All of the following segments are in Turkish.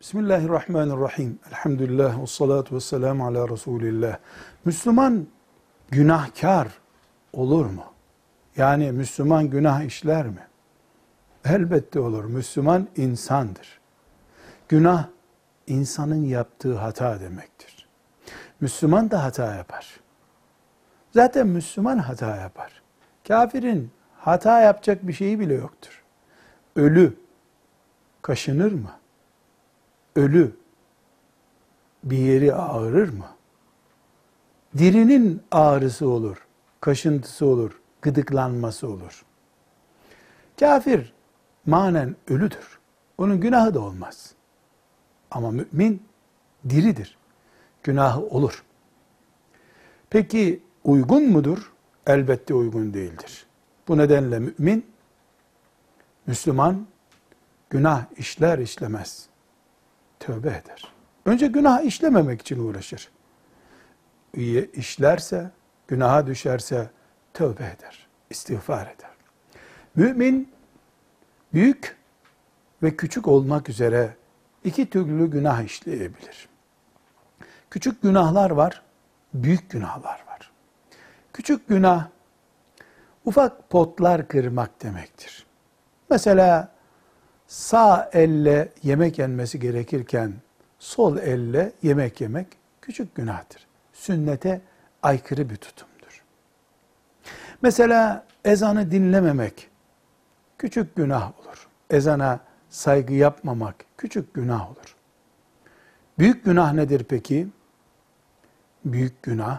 Bismillahirrahmanirrahim. Elhamdülillah ve salatu ve selamu ala Resulillah. Müslüman günahkar olur mu? Yani Müslüman günah işler mi? Elbette olur. Müslüman insandır. Günah insanın yaptığı hata demektir. Müslüman da hata yapar. Zaten Müslüman hata yapar. Kafirin hata yapacak bir şeyi bile yoktur. Ölü kaşınır mı? Ölü bir yeri ağrır mı? Dirinin ağrısı olur, kaşıntısı olur, gıdıklanması olur. Kafir manen ölüdür. Onun günahı da olmaz. Ama mümin diridir. Günahı olur. Peki uygun mudur? Elbette uygun değildir. Bu nedenle mümin, Müslüman günah işler işlemez. Tövbe eder. Önce günah işlememek için uğraşır. İyi işlerse, günaha düşerse tövbe eder, istiğfar eder. Mümin büyük ve küçük olmak üzere iki türlü günah işleyebilir. Küçük günahlar var, büyük günahlar var. Küçük günah ufak potlar kırmak demektir. Mesela sağ elle yemek yenmesi gerekirken sol elle yemek yemek küçük günahtır. Sünnete aykırı bir tutumdur. Mesela ezanı dinlememek küçük günah olur. Ezana saygı yapmamak küçük günah olur. Büyük günah nedir peki? Büyük günah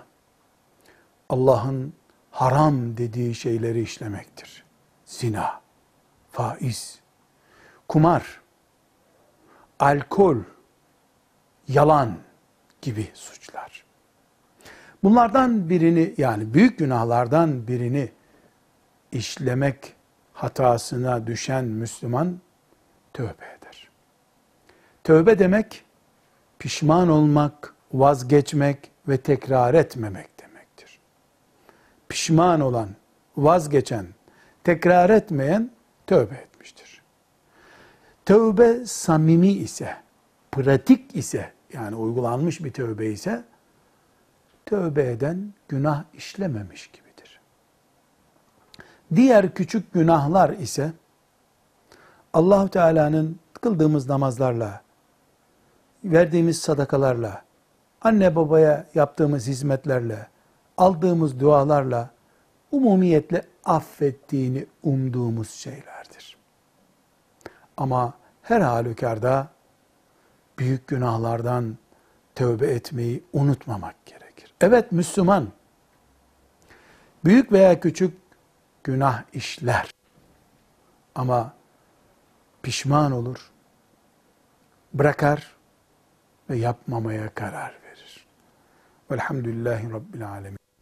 Allah'ın haram dediği şeyleri işlemektir. Zina, faiz, kumar, alkol, yalan gibi suçlar. Bunlardan birini yani büyük günahlardan birini işlemek hatasına düşen Müslüman tövbe eder. Tövbe demek pişman olmak, vazgeçmek ve tekrar etmemek demektir. Pişman olan, vazgeçen, tekrar etmeyen tövbe etmiştir. Tövbe samimi ise, pratik ise, yani uygulanmış bir tövbe ise, tövbe eden günah işlememiş gibidir. Diğer küçük günahlar ise, Allahu Teala'nın kıldığımız namazlarla, verdiğimiz sadakalarla, anne babaya yaptığımız hizmetlerle, aldığımız dualarla umumiyetle affettiğini umduğumuz şeylerdir. Ama her halükarda büyük günahlardan tövbe etmeyi unutmamak gerekir. Evet Müslüman büyük veya küçük günah işler. Ama pişman olur, bırakar ve yapmamaya karar verir. Velhamdülillahi Rabbil Alemin.